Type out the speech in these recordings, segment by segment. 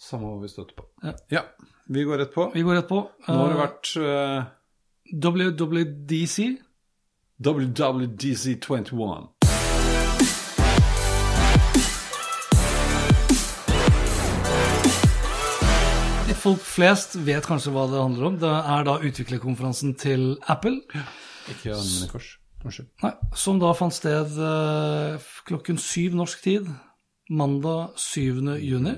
Samme hva vi støtter på. Ja. Ja, vi går rett på. Vi går rett på. Nå har det Eh, vært uh, WWDC. WWDC 21. Folk flest vet kanskje hva det handler om. Det er da utviklerkonferansen til Apple. Ikke Anne i kors. Unnskyld. Nei, som da fant sted eh, klokken syv norsk tid, mandag 7. juni.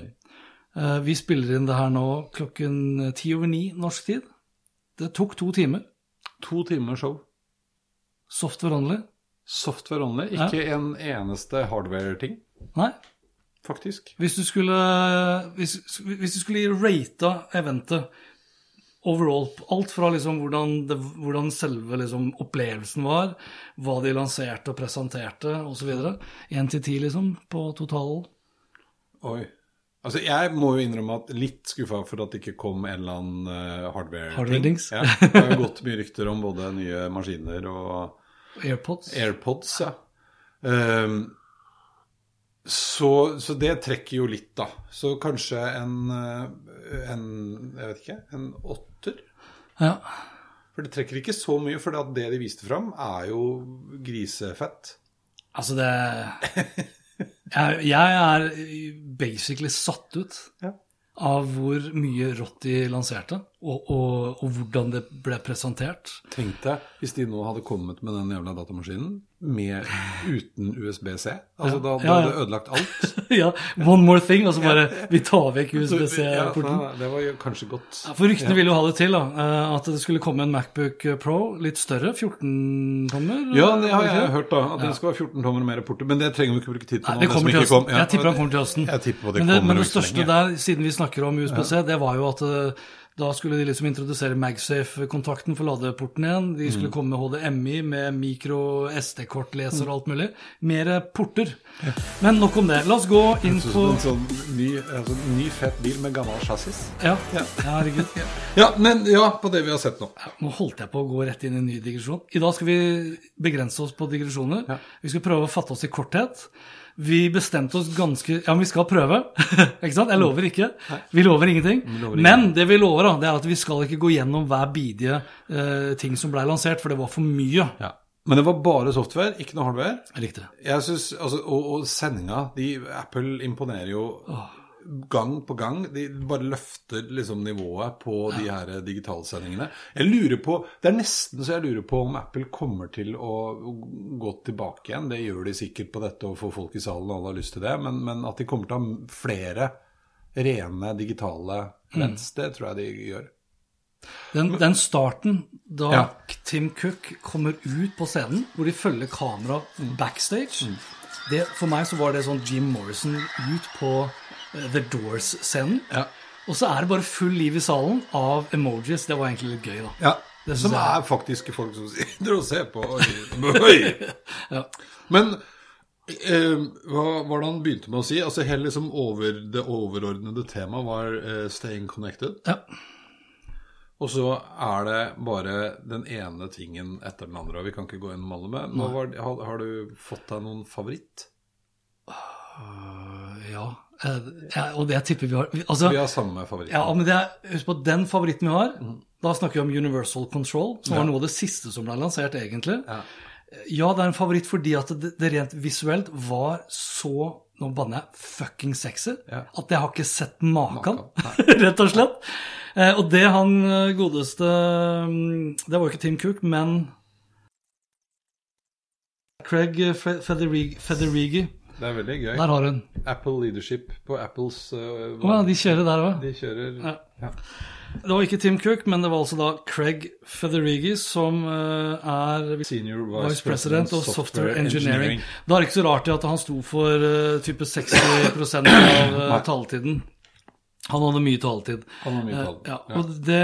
Eh, vi spiller inn det her nå klokken ti over ni norsk tid. Det tok to timer. To timer show. Software only. Software only, ikke en eneste hardware-ting, Nei, faktisk. hvis du skulle Hvis, hvis du skulle rata eventet overall, alt fra liksom hvordan, det, hvordan selve liksom opplevelsen var, hva de lanserte og presenterte osv. Én til ti, liksom, på totalen. Oi. Altså, jeg må jo innrømme at litt skuffa for at det ikke kom en eller annen eh, hardware-ting. Hardware-dings. Ja, det har jo gått mye rykter om både nye maskiner og AirPods. AirPods, ja. Um, så, så det trekker jo litt, da. Så kanskje en, eh, en Jeg vet ikke. En åtter? Ja. For det trekker ikke så mye, for det de viste fram, er jo grisefett. Altså, det jeg, jeg er basically satt ut Ja. av hvor mye rått de lanserte, og, og, og hvordan det ble presentert. Tenk deg hvis de nå hadde kommet med den jævla datamaskinen med, uten USB-C. Altså, da, da hadde det ødelagt alt. ja, one more thing, og så bare Vi tar vekk USBC-porten. det var jo kanskje godt. Ja, for ryktene ville jo ha det til, da. eh, At det skulle komme en Macbook Pro litt større. 14-tommer. Ja, det har jeg hørt, da. At det skal være 14 tommer og mer porter. Men det trenger vi ikke bruke tid på Nei, det kom. Jeg tipper han kommer til høsten. Jeg tipper på det men det, men det største der, siden vi snakker om USB-C, det var jo at eh, da skulle de liksom introdusere MagSafe-kontakten for ladeporten igjen. De skulle Mm. komme med HDMI med mikro SD-kortleser og alt mulig. Mer porter. Men nok om det. La oss gå inn på En sånn ny, altså, ny fett bil med gammel chassis. Ja, ja herregud. Ja, men ja, på det vi har sett nå. Nå holdt jeg på å gå rett inn i en ny digresjon. I dag skal vi begrense oss på digresjoner. Ja. Vi skal prøve å fatte oss i korthet. Vi bestemte oss ganske Ja, men vi skal prøve. ikke sant? Jeg lover ikke. Vi lover ingenting. lover Men det vi lover, da, det er at vi skal ikke gå gjennom hver bidige eh, ting som blei lansert, for det var for mye. Ja. Men det var bare software, ikke noe hardware. Jeg likte det. Jeg synes, altså, og, og sendinga Apple imponerer jo gang på gang. De bare løfter liksom nivået på de her digitalsendingene. Jeg lurer på, Det er nesten så jeg lurer på om Apple kommer til å gå tilbake igjen. Det gjør de sikkert på dette og får folk i salen, alle har lyst til det. Men, men at de kommer til å ha flere rene digitale lens, det tror jeg de gjør. Den, den starten da Ja. Tim Cook kommer ut på scenen, hvor de følger kamera backstage Mm. det, For meg så var det sånn Jim Morrison ut på The Doors-scenen. Ja. Og så er det bare full liv i salen av emojis. Det var egentlig litt gøy, da. Ja, Det Som jeg- er faktiske folk som sitter og ser på. Ja. Men eh, hva var det han begynte med å si? Altså hele liksom over, Det overordnede temaet var eh, 'staying connected'. Ja. Og så er det bare den ene tingen etter den andre. og Vi kan ikke gå gjennom alle med. Nå var, har, har du fått deg noen favoritt? Ja. Eh, ja, og det jeg tipper vi har vi- Altså, Vi har samme favoritt. ja, men det er, husk på den favoritten vi har. Da snakker vi om Universal Control, som var noe av det siste som ble lansert, egentlig. Ja. Ja, det er en favoritt fordi at det, det rent visuelt var så Nå banner jeg fucking sexy. Ja. At jeg har ikke sett maken, Maken, rett og slett. Eh, og det han eh, godeste mm, Det var jo ikke Tim Cook, men Craig Fe- Federighi. Det er veldig gøy. Der har hun. Apple Leadership på Apples uh, oh, ja, de kjører der òg. de kjører Ja. ja. Det var ikke Tim Cook, men det var altså da Craig Federighi, som uh, er Senior Vice President of Software Engineering. Da er det ikke så rart at han sto for uh, type 60% av uh, taletiden. Han hadde mye taletid. Han hadde mye Eh, tall. ja, og det,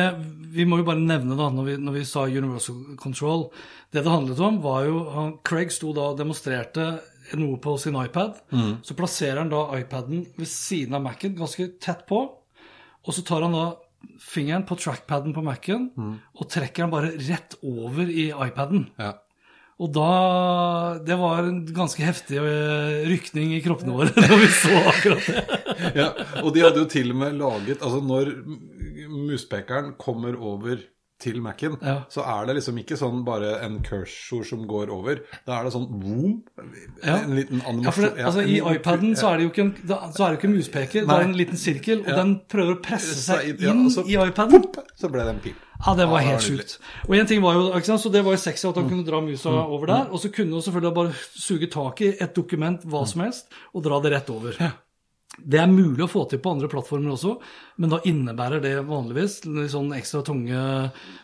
vi må jo bare nevne da, når vi, når vi sa Universal Control Det det handlet om, var jo han, Craig sto da og demonstrerte noe på sin iPad. Mm. Så plasserer han da iPaden ved siden av Mac-en, ganske tett på. Og så tar han da fingeren på trackpaden på Mac-en Mm. og trekker den bare rett over i iPaden. Ja. Og da Det var en ganske heftig eh, rykning i kroppene våre når vi så akkurat det. ja. Og de hadde jo til og med laget Altså når muspekeren kommer over til Mac-en, Ja. så er det liksom ikke sånn bare en cursor som går over. Da er det sånn boom, Ja. en liten animasjon Ja, det, altså I en- iPaden så er det jo ikke en, det ikke en muspeker, det er en liten sirkel, og Ja. den prøver å presse seg inn så- i iPaden. Pop, så ble det en pip. Ja, det var Ja, helt sjukt. Og en ting var jo, ikke sant, så Det var jo sexy at han Mm. kunne dra musa over der. Og så kunne han selvfølgelig bare suge tak i et dokument, hva som helst, og dra det rett over. Det er mulig å få til på andre plattformer også, men da innebærer det vanligvis sånn ekstra tunge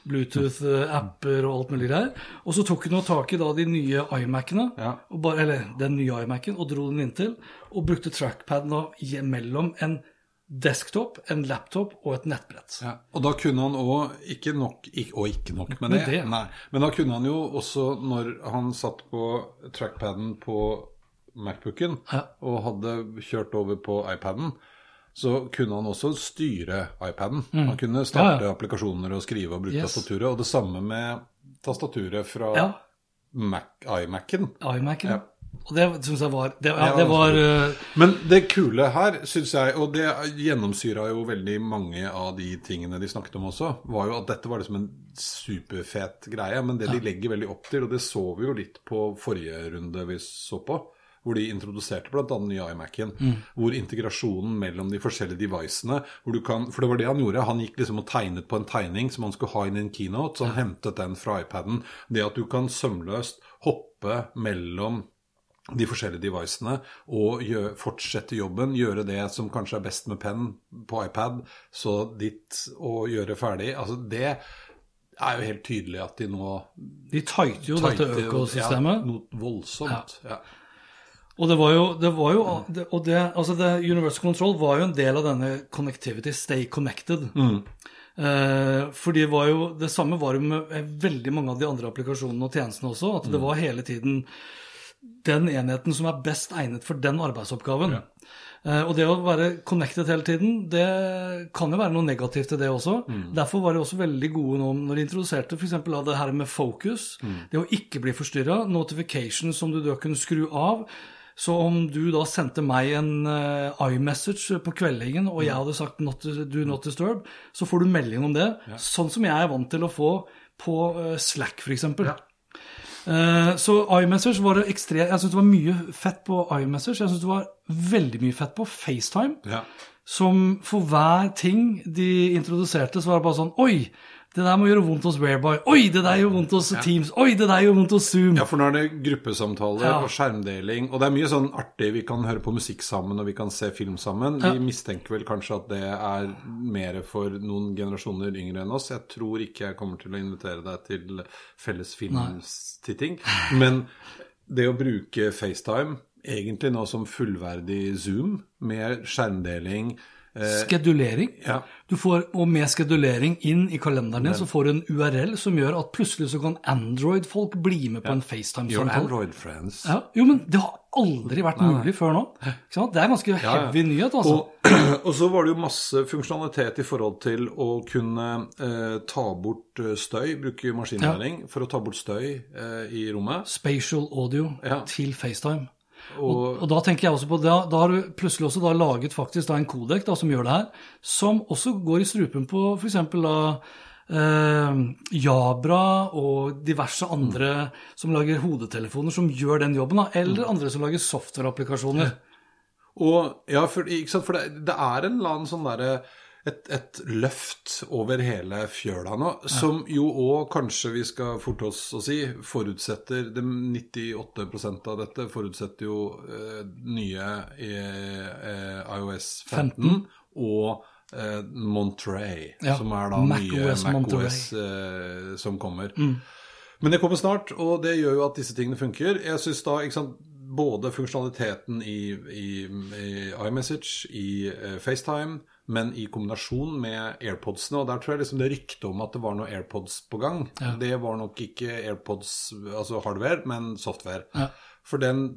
Bluetooth-apper og alt mulig greier. Og så tok hun tak i da de nye iMac-ene, Ja. eller den nye iMac-en, og dro den inntil, og brukte trackpaden da mellom en desktop, en laptop og et nettbrett. Ja, og da kunne han òg ikke nok ikke, Og ikke nok med det. Nei, men da kunne han jo også, når han satt på trackpaden på Macbooken Ja. og hadde kjørt over på iPaden, så kunne han også styre iPaden. Han kunne starte Mm. Ja, ja. applikasjoner og skrive og bruke Yes. tastaturet. Og det samme med tastaturet fra Ja. iMac-en. iMac-en. Ja. Og det syns jeg var Det, ja, Ja, det var uh... Men det kule her, syns jeg, og det gjennomsyra jo veldig mange av de tingene de snakket om også, var jo at dette var liksom en superfet greie. Men det de legger veldig opp til, og det så vi jo litt på forrige runde vi så på, hvor de introduserte bl.a. den nye iMac-en. Hvor integrasjonen mellom de forskjellige devicene hvor du kan, For det var det han gjorde. Han gikk liksom og tegnet på en tegning som han skulle ha inn i en keynote, så han hentet den fra iPaden. Det at du kan sømløst hoppe mellom de forskjellige devicene og gjør, fortsette jobben, gjøre det som kanskje er best med penn på iPad, så ditt å gjøre ferdig. Altså det er jo helt tydelig at de nå De tighter jo dette økosystemet. Ja, noe voldsomt. Ja. Og det var jo, det var jo det, Og det, altså det Universal Control var jo en del av denne connectivity, stay connected. Eh, for det var jo Det samme var jo med eh, veldig mange av de andre applikasjonene og tjenestene også. At det var hele tiden den enheten som er best egnet for den arbeidsoppgaven. Eh, og det å være connected hele tiden, det kan jo være noe negativt til det også. Derfor var de også veldig gode nå når de introduserte f.eks. det her med focus. Det å ikke bli forstyrra. Notification som du da kunne skru av. Så om du da sendte meg en eh, iMessage på kveldingen, og jeg hadde sagt not, 'do not disturb', så får du melding om det. Sånn som jeg er vant til å få på eh, Slack, f.eks. Eh, Så iMessage var det ekstremt Jeg syns det var mye fett på iMessage. Jeg syns det var veldig mye fett på FaceTime. Ja. Som for hver ting de introduserte, så var det bare sånn Oi, det der må gjøre vondt hos Whereby. Oi, det der gjør vondt hos Teams. Oi, det der gjør vondt hos Zoom. Ja, for nå er det gruppesamtaler Ja. og skjermdeling. Og det er mye sånn artig. Vi kan høre på musikk sammen, og vi kan se film sammen. Ja. Vi mistenker vel kanskje at det er mer for noen generasjoner yngre enn oss. Jeg tror ikke jeg kommer til å invitere deg til felles filmtitting. Men det å bruke FaceTime egentlig nå som fullverdig Zoom, med skjermdeling Skedulering. Ja. Du får, og med skedulering inn i kalenderen din, så får du en URL som gjør at plutselig så kan Android-folk bli med på en FaceTime-samtale. Android friends. Ja, jo, men det har aldri vært mulig før nå. Det er ganske ja. heavy nyhet, altså. Og, og så var det jo masse funksjonalitet i forhold til å kunne eh, ta bort eh, støy, bruke maskinlæring for å ta bort støy eh, i rommet. Spatial audio Ja. til FaceTime. Og, Og, og da tenker jeg også på, da, da har du plutselig også da laget faktisk en kodek da, som gjør det her, som også går i strupen på f.eks. da eh, Jabra og diverse andre som lager hodetelefoner som gjør den jobben, da, eller andre som lager softwareapplikasjoner. og ja, for, for det, det er en eller annen sånn derre et, et løft over hele fjøla nå, som jo òg kanskje vi skal forte oss å si, forutsetter det 98% av dette forutsetter jo eh, nye eh, iOS 15, 15. og eh, Monterey, Ja, som er da Mac nye OS MacOS eh, som kommer. Mm. Men det kommer snart, og det gjør jo at disse tingene funker. Jeg synes da, ikke sant, både funksjonaliteten i, i, i iMessage, i eh, FaceTime, men i kombinasjon med AirPodsene, og der tror jeg liksom det ryktet om at det var noe AirPods på gang, det var nok ikke AirPods, altså hardware, men software. Ja. For den,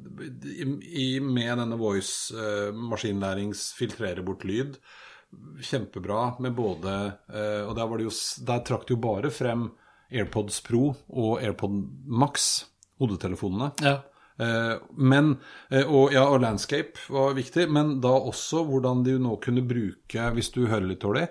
i, med denne voice, eh, maskinlærings, filtrere bort lyd, kjempebra med både eh, Og der, var det jo, der trakk det jo bare frem AirPods Pro og AirPod Max, hodetelefonene. Ja. Eh, men, eh, og, ja, og landscape var viktig, men da også hvordan de nå kunne bruke, hvis du hører litt dårlig,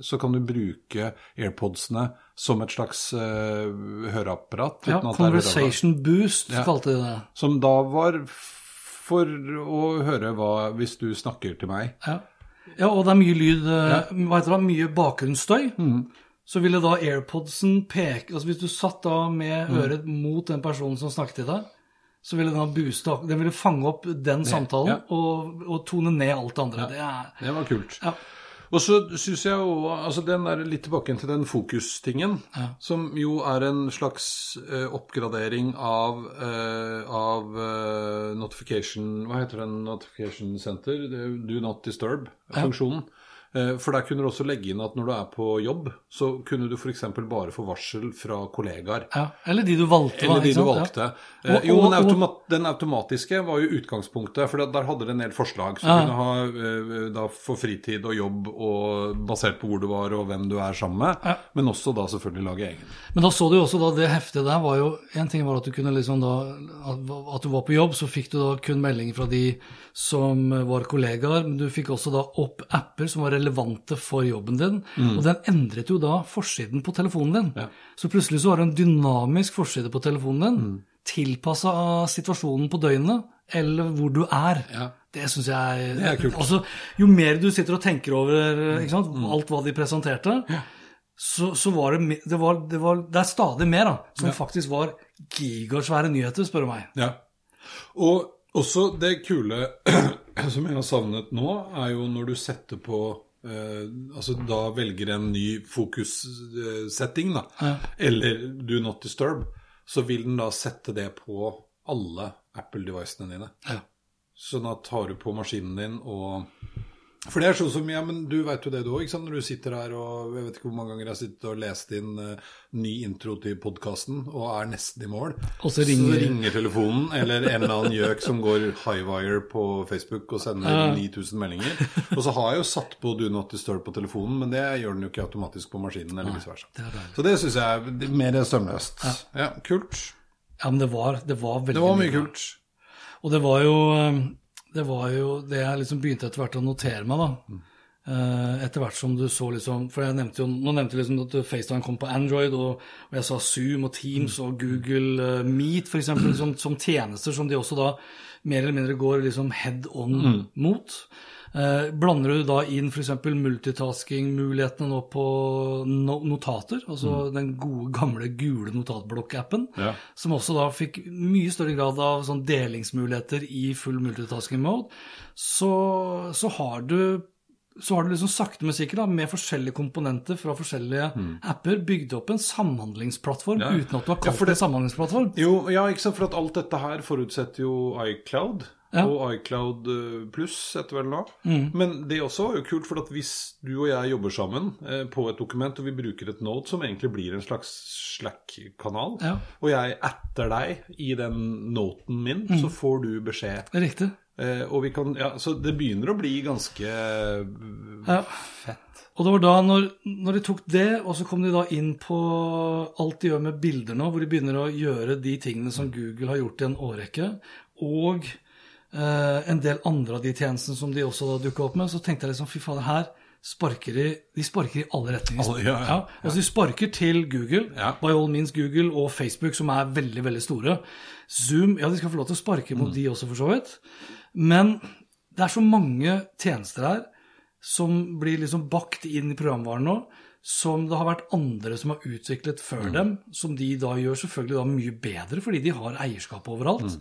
så kan du bruke AirPodsene som et slags uh, høreapparat. ja er. Conversation Boost Ja. kalte de det. Som da var for å høre hva hvis du snakker til meg. Ja. ja, og det er mye lyd ja. Hva heter det? Mye bakgrunnsstøy. Mm. Så ville da AirPodsen peke altså Hvis du satt da med øret mot den personen som snakket til deg, så ville den da booste Den ville fange opp den samtalen ja. og, og tone ned alt det andre. Det er Det var kult. Ja. Og så syns jeg jo altså den der Litt tilbake til den fokustingen, som jo er en slags uh, oppgradering av, uh, av uh, notification Hva heter den notification center? Do not disturb-funksjonen. Eh, For der kunne du også legge inn at når du er på jobb, så kunne du f.eks. bare få varsel fra kollegaer. ja. Eller de du valgte. Eller de du valgte. Ja. Eh, Og- jo, og- men og- automa den automatiske var jo utgangspunktet, for der hadde det en del forslag. Så Ja. du kunne ha eh, da for fritid og jobb og basert på hvor du var og hvem du er sammen med, Ja. men også da selvfølgelig lage egen. Men da så du jo også da det heftet der var jo En ting var at du kunne liksom da at du var på jobb, så fikk du da kun meldinger fra de som var kollegaer, men du fikk også da opp apper som var relevante for jobben din. Og den endret jo da forsiden på telefonen din. Mm. Ja. Så plutselig så har du en dynamisk forside på telefonen din, Mm. tilpassa situasjonen på døgnet, eller hvor du er. Ja. Det syns jeg Det er kult. Mm. Altså, jo mer du sitter og tenker over ikke sant, alt hva de presenterte, så, så var det, det, var, det var Det er stadig mer da, som faktisk var gigasvære nyheter, spør du meg. Ja. Og også det kule som jeg har savnet nå, er jo når du setter på eh, altså da velger en ny fokussetting, da, Ja. eller do not disturb, så vil den da sette det på alle Apple-devicene dine. Ja. Sånn at tar du på maskinen din og For det er sånn som Ja, men du vet jo det du òg, når du sitter her og Jeg vet ikke hvor mange ganger jeg har sittet og lest inn uh, ny intro til podkasten og er nesten i mål. Og så ringer- telefonen, eller en eller annen gjøk som går highwire på Facebook og sender Ja. 9000 meldinger. Og så har jeg jo satt på do not disturb på telefonen, men det gjør den jo ikke automatisk på maskinen, eller vice versa. Det er. Så det syns jeg er mer sømløst. Ja, kult. Ja, men det var, det var veldig Det var mye kult. Og det var jo eh, det var jo det jeg liksom begynte etter hvert å notere meg, da. Uh, etter hvert som du så liksom For jeg nevnte jo Nå nevnte jeg liksom at FaceTime kom på Android, og, og jeg sa Zoom og Teams og Google uh, Meet f.eks. Som, som tjenester som de også da mer eller mindre går liksom head on mot. Eh, blander du da inn f.eks. multitasking-mulighetene nå på no notater, altså den gode, gamle gule notatblokk-appen, Ja. som også da fikk mye større grad av sånn delingsmuligheter i full multitasking-mode, så, så har du så har du liksom sakte, men sikkert da, med forskjellige komponenter fra forskjellige apper bygd opp en samhandlingsplattform Ja. uten at du har kalt ja, det det- samhandlingsplattform. Jo, ja, ikke sant, for at alt dette her forutsetter jo iCloud. Ja. Og iCloud eh, pluss etter vel nå. Mm. Men det også var jo kult, for at hvis du og jeg jobber sammen eh, på et dokument, og vi bruker et note som egentlig blir en slags Slack-kanal, Ja. og jeg etter deg i den noten min, Mm. så får du beskjed. Riktig. Eh, og vi kan, ja, Så det begynner å bli ganske Ja. fett. Og det var da, når, når de tok det, og så kom de da inn på alt de gjør med bilder nå, hvor de begynner å gjøre de tingene som Google har gjort i en årrekke, og en del andre av de tjenestene som de også da dukka opp med, så tenkte jeg liksom fy fader, her sparker de De sparker i alle retninger. Alle- ja, ja. altså De sparker til Google, Ja. by all means Google og Facebook, som er veldig, veldig store. Zoom, ja, de skal få lov til å sparke Mm. mot de også, for så vidt. Men det er så mange tjenester her som blir liksom bakt inn i programvaren nå, som det har vært andre som har utviklet før dem, som de da gjør selvfølgelig da mye bedre, fordi de har eierskap overalt.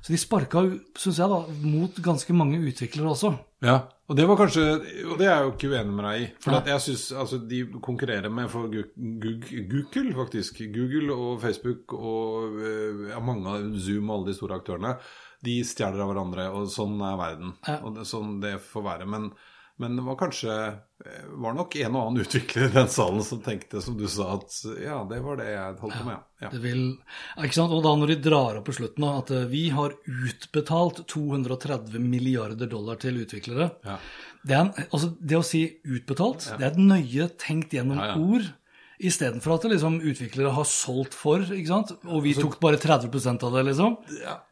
Så de sparka, syns jeg, da, mot ganske mange utviklere også. Ja, og det var kanskje Og det er jeg jo ikke uenig med deg i. For at jeg synes, altså, de konkurrerer med for Google, faktisk. Google og Facebook og eh, ja, mange av Zoom og alle de store aktørene. De stjeler av hverandre, og sånn er verden. Ja. Og det, sånn det får være. Men, men det var kanskje eh, var nok en og annen utvikler i den salen som tenkte, som du sa, at ja, det var det jeg holdt på med. Ja. Det vil, ikke sant? Og da når de drar opp på slutten at eh, vi har utbetalt 230 milliarder dollar til utviklere Ja. det, en, altså, det å si utbetalt, det er et nøye tenkt gjennom Ja, ja. ord. Istedenfor at liksom utviklere har solgt for, ikke sant? og vi tok bare 30% av det, liksom.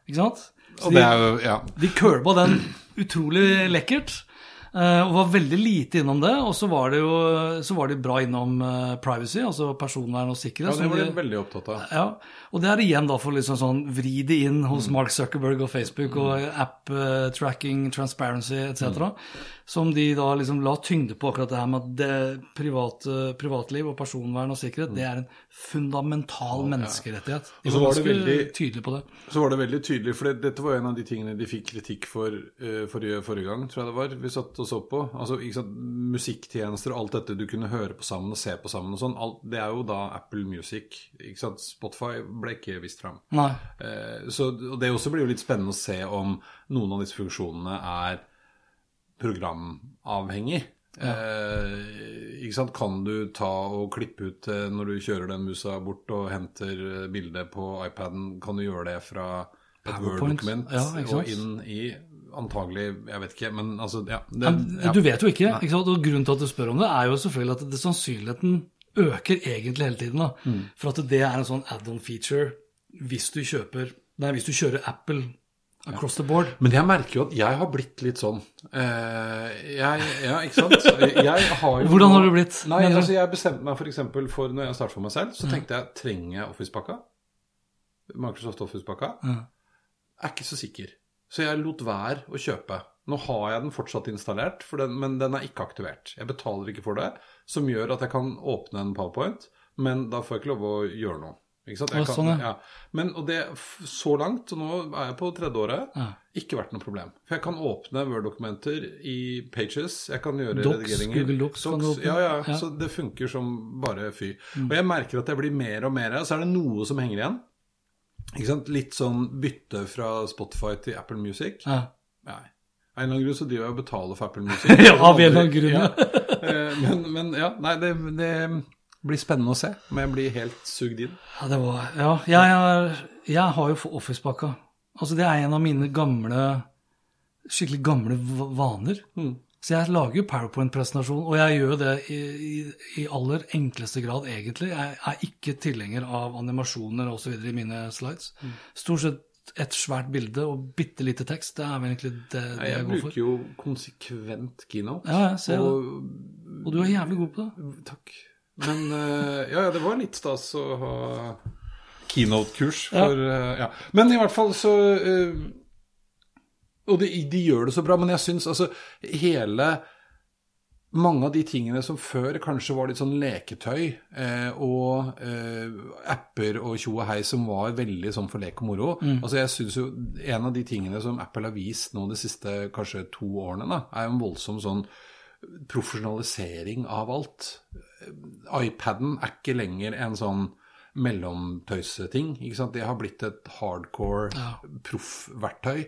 Ikke sant? Så Og det er jo Ja. de curba den utrolig lekkert. Eh, og var veldig lite innom det. Og så var det jo så var de bra innom eh, privacy, altså personvern og sikkerhet. ja, det var de- de veldig opptatt av. ja, og det er igjen da for liksom sånn vri det inn hos Mark Zuckerberg og Facebook og app eh, tracking, transparency etc. Som de da liksom la tyngde på akkurat det her med at det private, privatliv og personvern og sikkerhet, det er en fundamental menneskerettighet. De Og så var var det veldig- tydelig på det. Så var det veldig tydelig, for det, dette var en av de tingene de fikk kritikk for uh, forrige, forrige gang, tror jeg det var, vi satt og så på. Altså, sant, Musikktjenester og alt dette du kunne høre på sammen og se på sammen og sånn, alt, det er jo da Apple Music. ikke sant, Spotify ble ikke vist fram. Nei. Eh, så og Det også blir jo litt spennende å se om noen av disse funksjonene er programavhengig. Eh, ikke sant? Kan du ta og klippe ut eh, når du kjører den musa bort og henter eh, bildet på iPaden, kan du gjøre det fra et Word-dokument ja, og inn i Antagelig, jeg vet ikke, men altså ja, det, ja. Du vet jo ikke. ikke sant? Og Grunnen til at du spør om det, er jo selvfølgelig at det, sannsynligheten øker egentlig hele tiden. da. Mm. For at det er en sånn add-on feature hvis du kjøper Nei, hvis du kjører Apple across the board. Men jeg merker jo at jeg har blitt litt sånn. Eh, jeg, ja, ikke sant? Jeg har jo Hvordan har du blitt? Nei, altså Jeg bestemte meg for eksempel for når jeg startet for meg selv, så tenkte jeg trenger jeg Office-pakka? Microsoft Office-pakka? Ja. Er ikke så sikker. Så jeg lot være å kjøpe. Nå har jeg den fortsatt installert, den, men den er ikke aktivert. Jeg betaler ikke for det, som gjør at jeg kan åpne en PowerPoint, men da får jeg ikke lov å gjøre noe. Ikke sant? Jeg kan, sånn, ja. Men, og det, så langt, og nå er jeg på tredje året, Ja. ikke vært noe problem. For jeg kan åpne Word-dokumenter i Pages, jeg kan gjøre Docs, redigeringer. Google Docs kan du åpne. Ja, ja, Ja. Mm. så det funker som bare fy. Og jeg merker at jeg blir mer og mer, så er det noe som henger igjen. Ikke sant? Litt sånn bytte fra Spotify til Apple Music. Ja. Nei. Av en eller annen grunn så driver jeg og betaler for Apple Music. Ja, av en eller annen grunn, ja. Eh, Men, men ja, nei, det, det blir spennende å se. Men jeg blir helt sugd inn. Ja, det var Ja, jeg, er, jeg har jo Office-pakka. Altså, det er en av mine gamle Skikkelig gamle vaner. vaner. Så jeg lager jo PowerPoint-presentasjon, og jeg gjør det i, i, i aller enkleste grad, egentlig. Jeg er ikke tilhenger av animasjoner osv. i mine slides. Stort sett et svært bilde og bitte lite tekst. Det er vel egentlig det, det jeg, jeg går for. Jeg bruker jo konsekvent keynote. Ja, jeg ser det. og, Og du er jævlig god på det. Takk. Men eh, ja, ja, det var litt stas å ha keynote-kurs Ja. for eh, ja. Men i hvert fall så eh, Og de, de gjør det så bra, men jeg syns altså hele mange av de tingene som før kanskje var litt sånn leketøy, eh, og eh, apper og tjo og hei som var veldig sånn for lek og moro Altså jeg synes jo En av de tingene som Apple har vist nå de siste kanskje to årene, da, er jo en voldsom sånn profesjonalisering av alt. iPaden er ikke lenger en sånn mellomtøyseting. ikke sant? Det har blitt et hardcore proffverktøy.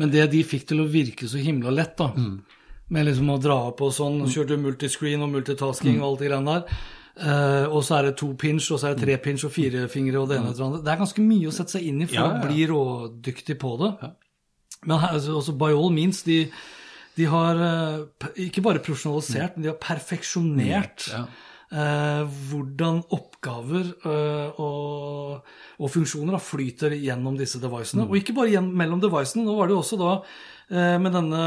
Men det de fikk til å virke så himla lett, da, med liksom å dra og sånn, og kjørte multiscreen og multitasking og alt det greiene der, Uh, og så er det to pinch, og så er det tre pinch og fire fingre og det ene etter det andre. Det er ganske mye å sette seg inn i for Ja, å ja. bli rådyktig på det. Men her, altså, også by all means, de, de har uh, ikke bare profesjonalisert, men de har perfeksjonert Ja. Eh, hvordan oppgaver eh, og, og funksjoner flyter gjennom disse devicene. Og ikke bare mellom devicene. Nå var det jo også da eh, med denne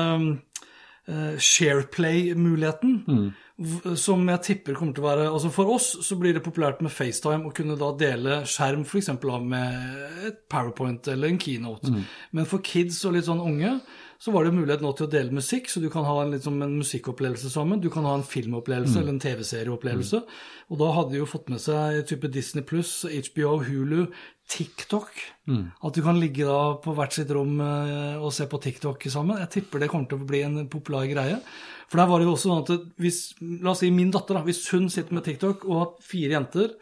eh, SharePlay-muligheten, mm. som jeg tipper kommer til å være altså For oss så blir det populært med FaceTime å kunne da dele skjerm f.eks. med et PowerPoint eller en keynote. Men for kids og litt sånn unge så var det mulighet nå til å dele musikk, så du kan ha en, liksom, en musikkopplevelse sammen. Du kan ha en filmopplevelse eller en TV-serieopplevelse. Og da hadde de jo fått med seg type Disney pluss, HBO, Hulu, TikTok. At du kan ligge da på hvert sitt rom eh, og se på TikTok sammen. Jeg tipper det kommer til å bli en populær greie. For der var det jo også sånn at hvis, la oss si min datter, da, hvis hun sitter med TikTok og har fire jenter,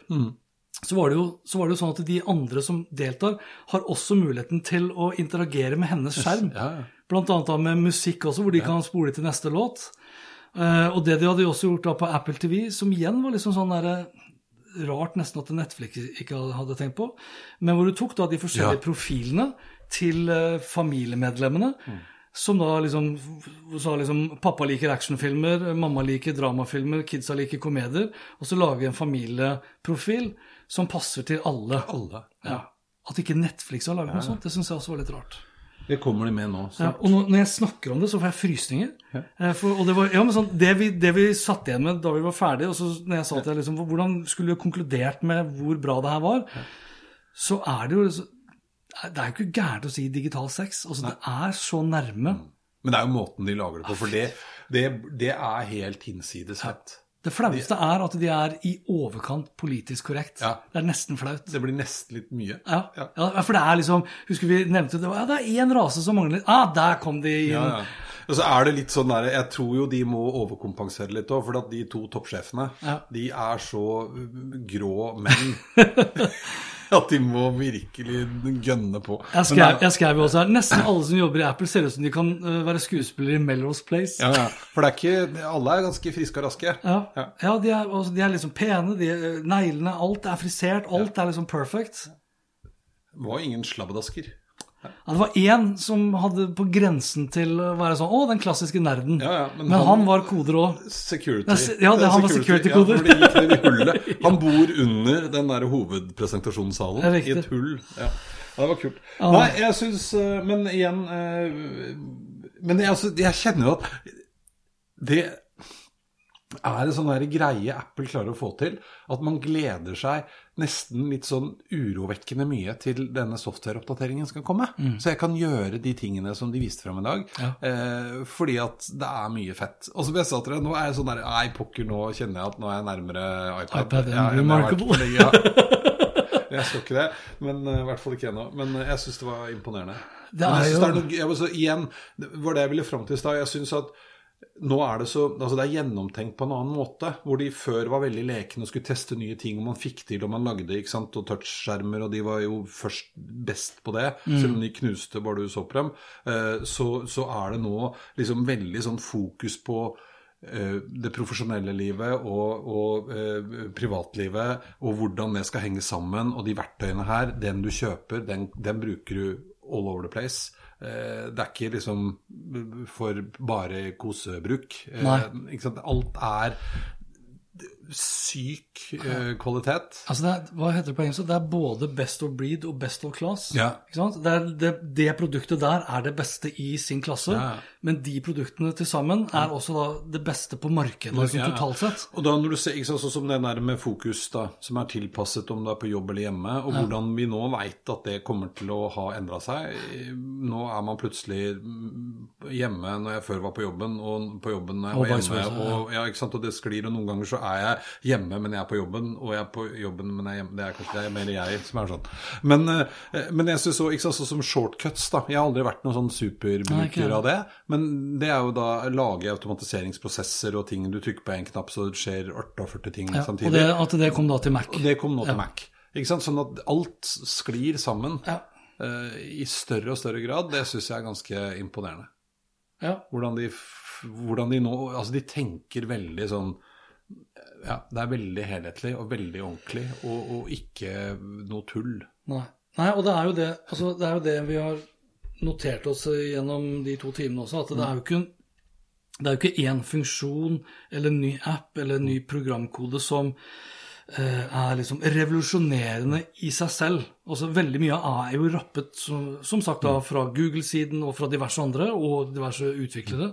så var, det jo, så var det jo sånn at de andre som deltar, har også muligheten til å interagere med hennes skjerm. Ja, ja. Blant annet med musikk også, hvor de kan spole til neste låt. Eh, og det de hadde også gjort da på Apple TV, som igjen var liksom sånn derre Rart nesten at Netflix ikke hadde tenkt på. Men hvor du tok da de forskjellige Ja. profilene til eh, familiemedlemmene. Som da liksom sa liksom Pappa liker actionfilmer, mamma liker dramafilmer, kidsa liker komedier. Og så lager en familieprofil som passer til alle. Alle. Ja. At ikke Netflix har laget noe sånt, det syns jeg også var litt rart. Det kommer de med nå. Ja, og når, jeg snakker om det, så får jeg frysninger. Ja. For, og det var, ja, men sånn, det vi, det vi satt igjen med da vi var ferdige, og så når jeg sa til deg liksom, hvordan skulle du konkludert med hvor bra det her var, så er det jo Det er jo ikke gærent å si digital sex. Altså, det er så nærme. Men det er jo måten de lager det på, for det, det, det er helt hinsides fett. Det flaueste er at de er i overkant politisk korrekt. Ja. Det er nesten flaut. Det blir nesten litt mye. Ja. Ja. ja, for det er liksom Husker vi nevnte det, ja, det er én rase som mangler. Ah, der kom de inn. Ja, ja. Og så er det litt sånn der, Jeg tror jo de må overkompensere litt òg, for at de to toppsjefene de er så uh, grå menn at de må virkelig gønne på. Jeg skrev, jeg skrev også her Nesten alle som jobber i Apple, ser ut som de kan øh, være skuespillere i Melrose Place. ja, ja. For det er ikke Alle er ganske friske og raske. Ja, Ja. de, er, altså, de er liksom pene, de er, neglene, alt er frisert, alt er liksom perfect. Det var ingen slabbedasker. Ja, det var én som hadde på grensen til å være sånn Å, den klassiske nerden. Ja, ja, men men, han- han, var koder òg. Security. Ja, det- han var security-koder. Ja. Han bor under den der hovedpresentasjonssalen. I et hull. Ja. det var kult. Nei, jeg syns Men igjen eh, Men jeg, altså, jeg kjenner jo at det er en sånn der greie Apple klarer å få til. At man gleder seg nesten litt sånn urovekkende mye til denne softwareoppdateringen skal komme. Så jeg kan gjøre de tingene som de viste frem i dag. Ja. Eh, fordi at det er mye fett. Og som jeg sa til deg, nå er jeg sånn der Nei, pokker, nå kjenner jeg at nå er jeg nærmere iPad. iPad Ja, Remarkable. ja. Jeg skal ikke det, men eh, i hvert fall ikke ennå. Men eh, jeg syns det var imponerende. Det er jo- er noe, jeg, så, igjen, det var det jeg ville fram til i stad. Jeg synes at nå er det så Altså det er gjennomtenkt på en annen måte. Hvor de før var veldig lekne og skulle teste nye ting, og man fikk til og man lagde, ikke sant, og touchskjermer, og de var jo først best på det. Selv om de knuste bare du så på dem. Eh, Så, så er det nå liksom veldig sånn fokus på eh, det profesjonelle livet og, og eh, privatlivet, og hvordan det skal henge sammen. Og de verktøyene her, den du kjøper, den, den bruker du all over the place. Eh, det er ikke liksom for bare kosebruk. Eh, Nei. ikke sant? Alt er syk eh, kvalitet. Altså det er, hva heter det på engelsk? Det er både best of breed og best of class. Ja. Det, det, det produktet der er det beste i sin klasse, Ja. men de produktene til sammen er også da det beste på markedet liksom, Ja. totalt sett. Og da når du ser, ikke sånn som den der med fokus da, som er tilpasset om du er på jobb eller hjemme, og hvordan vi nå vet at det kommer til å ha endra seg. Nå er man plutselig mm, hjemme når jeg før var på jobben, og på jobben når jeg var hjemme. og, ja, ikke sant, og det sklir, og noen ganger så er jeg er hjemme, men jeg er på jobben, og jeg er på jobben, men jeg er hjemme. Det er kanskje det er mer jeg som er sånn. Men, eh, men jeg synes også, sånn som shortcuts, da. Jeg har aldri vært noen sånn superbruker av det. Men det er jo da lage automatiseringsprosesser og ting du trykker på en knapp, så det skjer 48 ting Ja, og samtidig. det, at det kom da til Mac. Og det kom nå til Ja. Mac. Ikke sant? Sånn at alt sklir sammen Ja. uh, i større og større grad. Det syns jeg er ganske imponerende. Ja. Hvordan de, hvordan de nå Altså, de tenker veldig sånn Ja, det er veldig helhetlig og veldig ordentlig, og, og ikke noe tull. Nei. Nei, og det er det, altså, det er jo det vi har notert oss gjennom de to timene også, at det er jo ikke det er jo ikke én funksjon eller en ny app eller en ny programkode som eh, er liksom revolusjonerende i seg selv. Altså Veldig mye er jo rappet, som, som sagt, da, fra Google-siden og fra diverse andre, og diverse utviklere.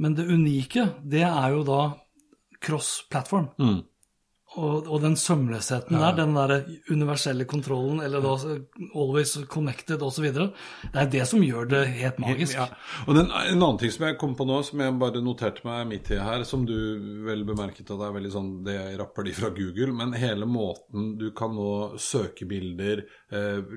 Men det unike, det er jo da cross-platform. Og, og den sømløsheten der, den der universelle kontrollen, eller da always connected osv., det er det som gjør det helt magisk. Ja. Og den, En annen ting som jeg kom på nå, som jeg bare noterte meg midt i her, som du vel bemerket at det er veldig sånn Det rapper de fra Google, men hele måten du kan nå søke bilder,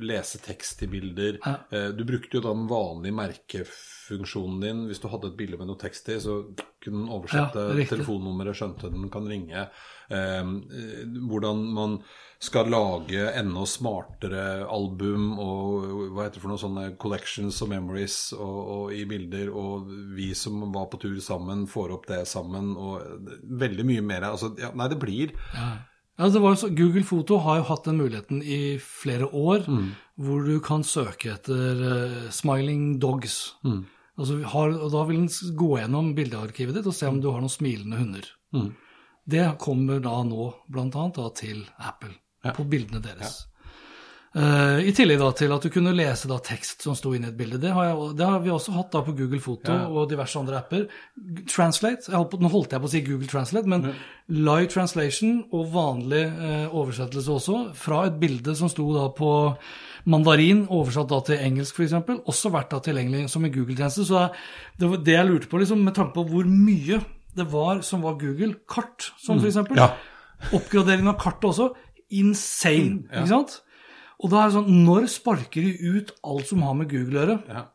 lese tekst i bilder Ja. eh, Du brukte jo da den vanlige merkefunksjonen din. Hvis du hadde et bilde med noe tekst i, så kunne den oversette Ja, telefonnummeret, skjønte den kan ringe. Eh, eh, hvordan man skal lage enda smartere album og hva heter det for noe sånne collections og memories og, og i bilder, og vi som var på tur sammen, får opp det sammen, og veldig mye mer. Altså, ja, nei, det blir Ja, jo så, Google Foto har jo hatt den muligheten i flere år, hvor du kan søke etter uh, smiling dogs. Altså, har, og da vil den gå gjennom bildearkivet ditt og se om du har noen smilende hunder. Det kommer da nå annet til Apple, på bildene deres. Eh, I tillegg da til at du kunne lese da tekst som sto inne i et bilde. Det har, jeg, det har vi også hatt da på Google Foto og diverse andre apper. Translate, holdt på, nå holdt jeg på å si Google Translate, men live translation og vanlig uh, oversettelse også, fra et bilde som sto da på mandarin, oversatt da til engelsk f.eks., også vært da tilgjengelig som en Google-tjeneste. Så det det jeg lurte på, liksom, med tanke på hvor mye det var som var Google. Kart, som f.eks. eksempel Ja. Oppgradering av kartet også. Insane, ikke sant? Og da er det sånn, når sparker de ut alt som har med Google å gjøre? Ja.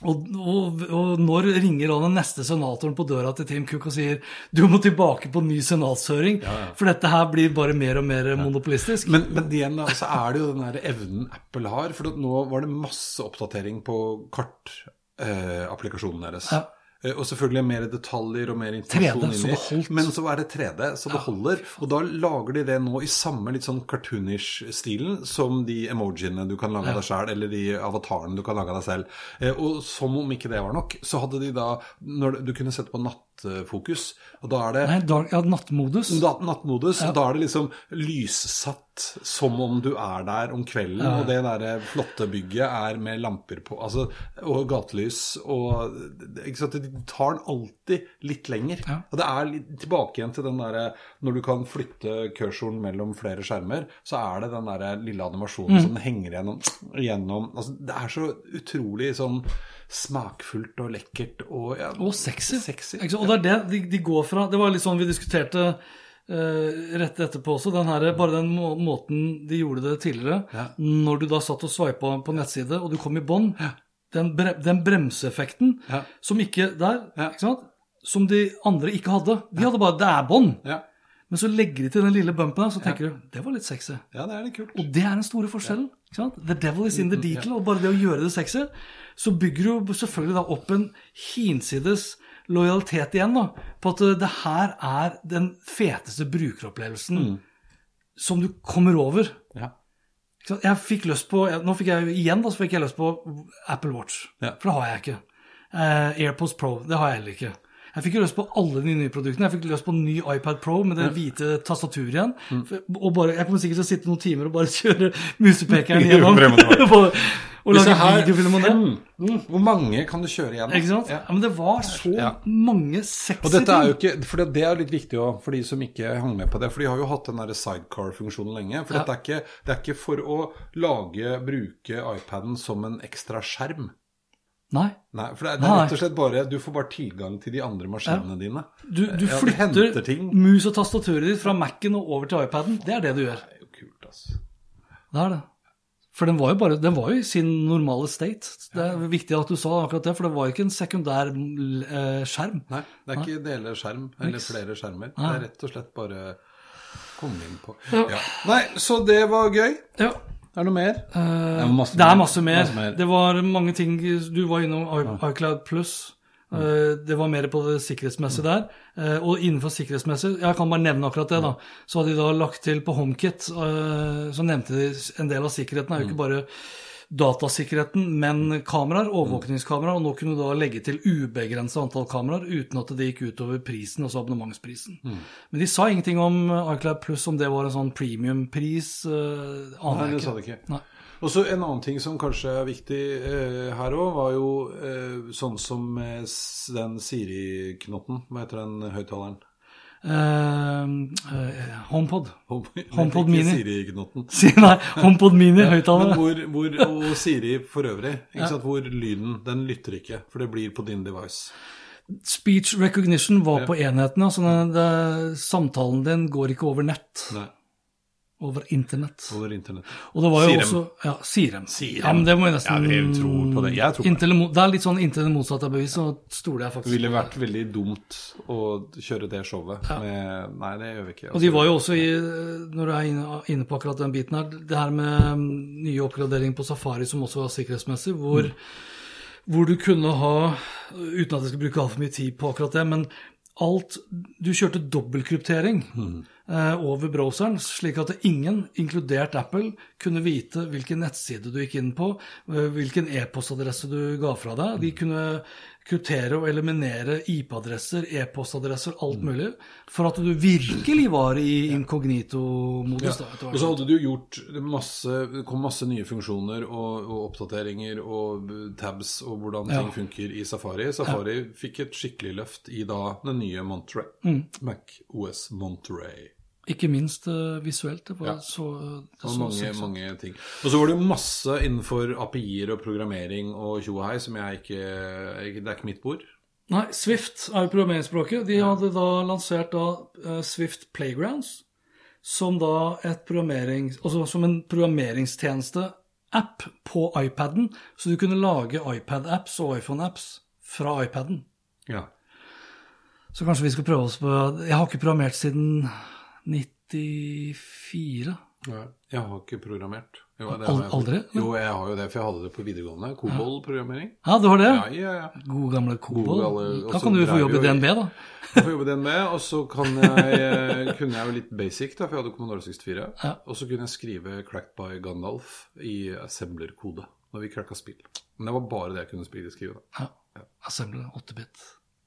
Og, og, og når ringer han den neste senatoren på døra til Tim Cook og sier du må tilbake på ny senatshøring, for dette her blir bare mer og mer monopolistisk? Men, men igjen så er det jo den der evnen Apple har. For nå var det masse oppdatering på kartapplikasjonen deres. Ja. Eh, Og selvfølgelig mer detaljer og mer informasjon 3D, så inni. det. Men så er det 3D, så det holder. Og da lager de det nå i samme litt sånn cartoonish-stilen som de emojiene du kan lage ja. deg sjøl, eller de avatarene du kan lage deg selv. Eh, Og som om ikke det var nok, så hadde de da når Du kunne sette på nattfokus, og da er det Nei, dark, ja, nattmodus. da, nattmodus, og da er det liksom lyssatt som om du er der om kvelden, og det der flotte bygget er med lamper på, altså, og gatelys, og ikke sant, de tar den alltid litt lenger. Ja. Og det er litt tilbake igjen til den der, når du kan flytte cursoren mellom flere skjermer, så er det den der lille animasjonen som henger gjennom, gjennom altså, det er så utrolig sånn smakfullt og lekkert og, ja, Og sexy. Sexy, sant? Og det er det de, de går fra Det var litt sånn vi diskuterte uh, rett etterpå også. Den her, bare den må måten de gjorde det tidligere, Ja. når du da satt og sveipa på nettside, og du kom i bånn, den, bre den bremseeffekten Ja. som ikke der, Ja. ikke sant? som de andre ikke hadde. De hadde bare 'det er bånd'. Ja. Men så legger de til den lille bumpen og så tenker du 'det var litt sexy'. ja, det er litt kult. Og det er den store forskjellen. ikke sant? The devil is in the detail. Og bare det å gjøre det sexy, så bygger du selvfølgelig da opp en hinsides lojalitet igjen da, på at det her er den feteste brukeropplevelsen som du kommer over. Ja. Jeg fikk lyst på, Nå fikk jeg igjen da, så fikk jeg lyst på Apple Watch. Ja. For det har jeg ikke. Uh, AirPods Pro, det har jeg heller ikke. Jeg fikk jo lyst på alle de nye produktene. Jeg fikk lyst på en ny iPad Pro med det hvite tastaturet igjen. Mm. Og bare, jeg kommer sikkert til å sitte noen timer og bare kjøre musepekeren gjennom. og lage videofilm om det. Mm. Hvor mange kan du kjøre igjen? Ikke sant? Ja. Ja, men det var så Ja. mange sexy Og dette er jo ikke, for det er litt viktig også, for de som ikke hang med på det. For de har jo hatt den sidecar-funksjonen lenge. For Ja. dette er ikke, det er ikke for å lage, bruke iPaden som en ekstra skjerm. Nei. Nei, for det er, det er rett og slett bare Du får bare tilgang til de andre maskinene dine. Du, du Ja, flytter du ting. mus og tastaturet ditt fra Mac-en og over til iPaden. Det er det du gjør. Det er jo kult, altså. Det er det. For den var jo bare, den var jo i sin normale state. Det er viktig at du sa akkurat det, for det var ikke en sekundær eh, skjerm. Nei, det er ikke deler skjerm eller Niks. flere skjermer. Nei. Det er rett og slett bare komme inn på ja. Nei, så det var gøy. Ja. Er det noe mer? Eh, masse det er masse mer. Masse mer. Det var mange ting Du var innom iCloud Plus. Eh, Det var mer på det sikkerhetsmessige der. Eh, Og innenfor sikkerhetsmessig, jeg kan bare nevne akkurat det, da. Så hadde de da lagt til på HomeKit, eh, så nevnte de en del av sikkerheten er jo ikke bare datasikkerheten, men kameraer, overvåkningskameraer, og nå kunne du da legge til ubegrenset antall kameraer uten at det gikk utover prisen, altså abonnementsprisen. Men de sa ingenting om eh, iCloud Plus, om det var en sånn premiumpris. Uh, Nei, aner det sa det ikke. Nei. Og så En annen ting som kanskje er viktig eh, her òg, var jo eh, sånn som med den Siri-knotten. Hva heter den høyttaleren? Eh, HomePod. HomePod Mini. Nei, HomePod Mini, Men høyttaler. hvor, hvor, og Siri for øvrig, ikke sant, hvor lyden den lytter ikke, for det blir på din device. Speech recognition var på enhetene. det, samtalen din går ikke over nett, Nei, over internett. over internett. Og det var jo Sirem. også Ja, Sirem. Sirem. Ja, men det må jeg nesten Ja, jeg tror på det. Jeg tror på det. Inntil det er litt sånn inntil det motsatte er bevis, så stoler jeg faktisk Det ville vært veldig dumt å kjøre det showet med Nei, det gjør vi ikke. Og de var jo også i, når du er inne, inne på akkurat den biten her, det her med mm, nye oppgradering på Safari som også var sikkerhetsmessig, hvor, hvor du kunne ha, uten at jeg skal bruke altfor mye tid på akkurat det, men alt Du kjørte dobbeltkryptering eh, over browseren, slik at ingen, inkludert Apple, kunne vite hvilken nettside du gikk inn på, eh, hvilken e-postadresse du ga fra deg. De kunne kryptere og eliminere IP-adresser, e-postadresser, alt mulig, for at du virkelig var i inkognito-modus. Ja. Og så hadde du gjort masse Det kom masse nye funksjoner og, og oppdateringer og tabs og hvordan ting Ja. funker i Safari. Safari fikk et skikkelig løft i da den nye Monterey. Mm. Mac OS Monterey. Ikke minst eh, visuelt. Det var Ja. så, det Og så mange, mange ting. Og så var det jo masse innenfor API-er og programmering og tjo og hei som jeg ikke ikke- Det er ikke mitt bord. Nei, Swift er jo programmeringsspråket. De hadde da lansert da eh, Swift Playgrounds, som da et programmerings... Altså som en programmeringstjeneste-app på iPaden, så du kunne lage iPad-apps og iPhone-apps fra iPaden. Ja. Så kanskje vi skal prøve oss på Jeg har ikke programmert siden 94. Nei, Jeg har ikke programmert. Jo, det har jeg. aldri? Jo, jeg har jo det, for jeg hadde det på videregående. Kobol-programmering. Ja, du har det? Ja, ja, ja. God gamle Kobo. God gamle- og Da kan du få jobbe jobb i DNB, da. Jeg får jobbe den med, og så kan jeg, eh, kunne jeg jo litt basic, da, for jeg hadde Commodore 64. Ja. Og så kunne jeg skrive Cracked by Gandalf i assembler-kode når vi cracka spill. Men det var bare det jeg kunne spille skrive. da. Ja. Assembler, 8-bit.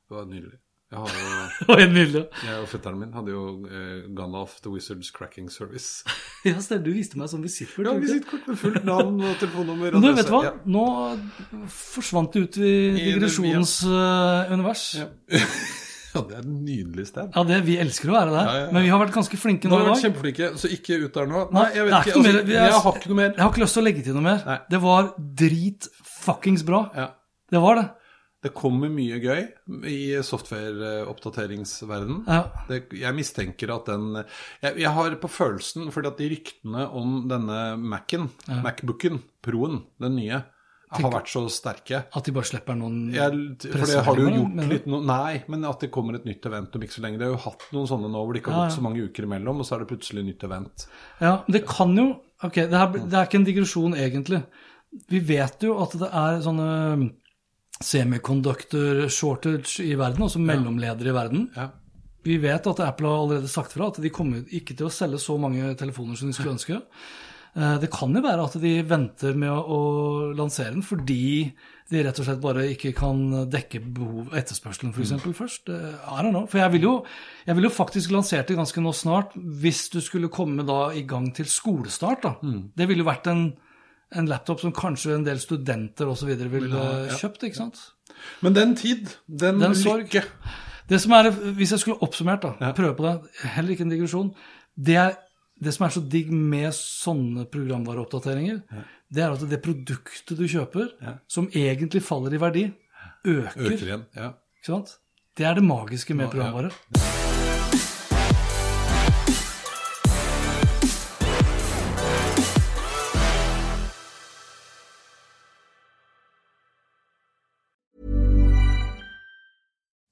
Det var nydelig. Jeg, har jo, Det en helt jeg og fetteren min hadde jo eh, Gandalf The Wizards Cracking Service. Ja, stemmer. Du viste meg sånn visittkort. Ja? Visittkort med fullt navn og telefonnummer. Og Nå, vet du hva? Ja. Nå forsvant det ut i digresjonens uh, univers. Ja. ja, det er et nydelig sted. Ja, det, vi elsker å være der. Ja, ja, ja. Men vi har vært ganske flinke Nå nå har i dag. kjempeflinke, så ikke ut der nå. Nei, jeg vet ikke. Altså, mer. Er- jeg har ikke noe mer. Jeg har ikke lyst til å legge til noe mer. Nei. Det var dritfuckings bra. Ja. Det var det. Det kommer mye gøy i software-oppdateringsverdenen. Ja. Jeg mistenker at den jeg, jeg har på følelsen, fordi at de ryktene om denne Mac-en, Macbooken, Proen, den nye, har vært så sterke. At de bare slipper noen Jeg, for det har du gjort litt no, Nei, men at det kommer et nytt event om ikke så lenge. Det har jo hatt noen sånne nå hvor det ikke har Ja, gått ja. så mange uker imellom, og så er det plutselig nytt event. Ja, men det kan jo Ok, det, her, det er ikke en digresjon egentlig. Vi vet jo at det er sånne semiconductor shortage i verden, altså mellomledere i verden. Ja. Vi vet at Apple har allerede sagt fra at de kommer ikke til å selge så mange telefoner som de skulle ønske. Eh, Det kan jo være at de venter med å, lansere den fordi de rett og slett bare ikke kan dekke behov etterspørselen f.eks. eksempel først. Eh, I don't know. For jeg ville jo, vil jo faktisk lansert det ganske nå snart hvis du skulle komme da i gang til skolestart. da. Det ville jo vært en, en laptop som kanskje en del studenter osv. ville kjøpt. ikke sant? Men den tid, den, Den sorg. lykke Det som er, Hvis jeg skulle oppsummert, da, prøve på det, heller ikke en digresjon, det er det som er så digg med sånne programvareoppdateringer, det er at det produktet du kjøper, som egentlig faller i verdi, øker. Øker igjen. Ja. Det er det magiske med programvare.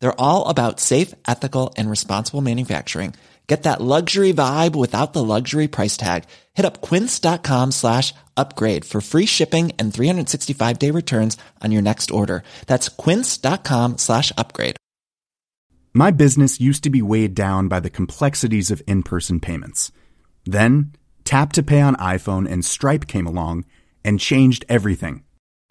They're all about safe, ethical, and responsible manufacturing. Get that luxury vibe without the luxury price tag. Hit up quince.com slash upgrade for free shipping and 365 day returns on your next order. That's quince.com slash upgrade. My business used to be weighed down by the complexities of in person payments. Then, Tap to Pay on iPhone and Stripe came along and changed everything.